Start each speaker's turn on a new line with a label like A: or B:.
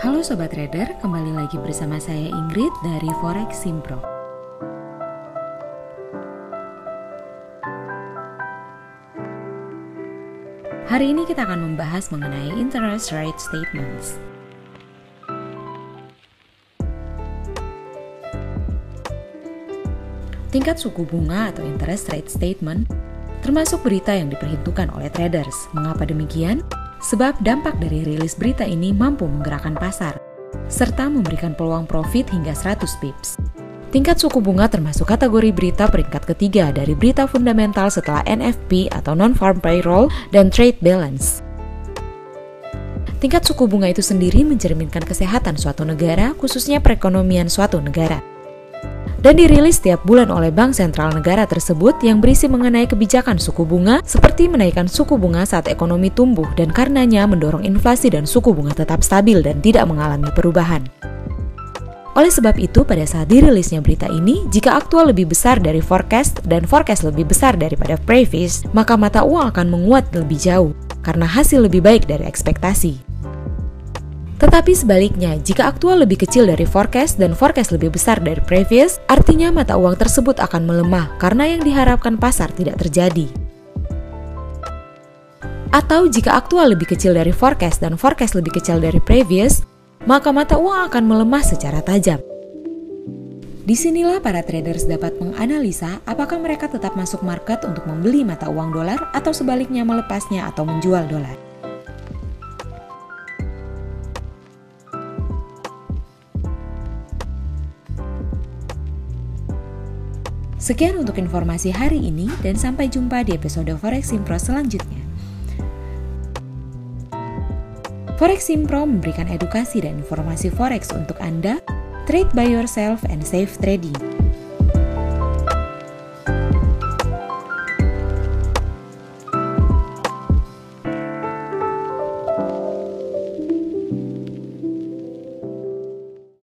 A: Halo Sobat Trader, kembali lagi bersama saya Ingrid dari Forex Simpro. Hari ini kita akan membahas mengenai interest rate statements. Tingkat suku bunga atau interest rate statement termasuk berita yang diperhitungkan oleh traders. Mengapa demikian? Sebab dampak dari rilis berita ini mampu menggerakkan pasar, serta memberikan peluang profit hingga 100 pips. Tingkat suku bunga termasuk kategori berita peringkat ketiga dari berita fundamental setelah NFP atau Non-Farm Payroll dan Trade Balance. Tingkat suku bunga itu sendiri mencerminkan kesehatan suatu negara, khususnya perekonomian suatu negara dan dirilis setiap bulan oleh bank sentral negara tersebut yang berisi mengenai kebijakan suku bunga seperti menaikkan suku bunga saat ekonomi tumbuh dan karenanya mendorong inflasi dan suku bunga tetap stabil dan tidak mengalami perubahan. Oleh sebab itu, pada saat dirilisnya berita ini, jika aktual lebih besar dari forecast dan forecast lebih besar daripada previous, maka mata uang akan menguat lebih jauh karena hasil lebih baik dari ekspektasi. Tetapi sebaliknya, jika aktual lebih kecil dari forecast dan forecast lebih besar dari previous, artinya mata uang tersebut akan melemah karena yang diharapkan pasar tidak terjadi. Atau jika aktual lebih kecil dari forecast dan forecast lebih kecil dari previous, maka mata uang akan melemah secara tajam. Di sinilah para traders dapat menganalisa apakah mereka tetap masuk market untuk membeli mata uang dolar atau sebaliknya melepasnya atau menjual dolar. Sekian untuk informasi hari ini dan sampai jumpa di episode Forex Simpro selanjutnya. Forex Simpro memberikan edukasi dan informasi forex untuk Anda, trade by yourself and safe trading.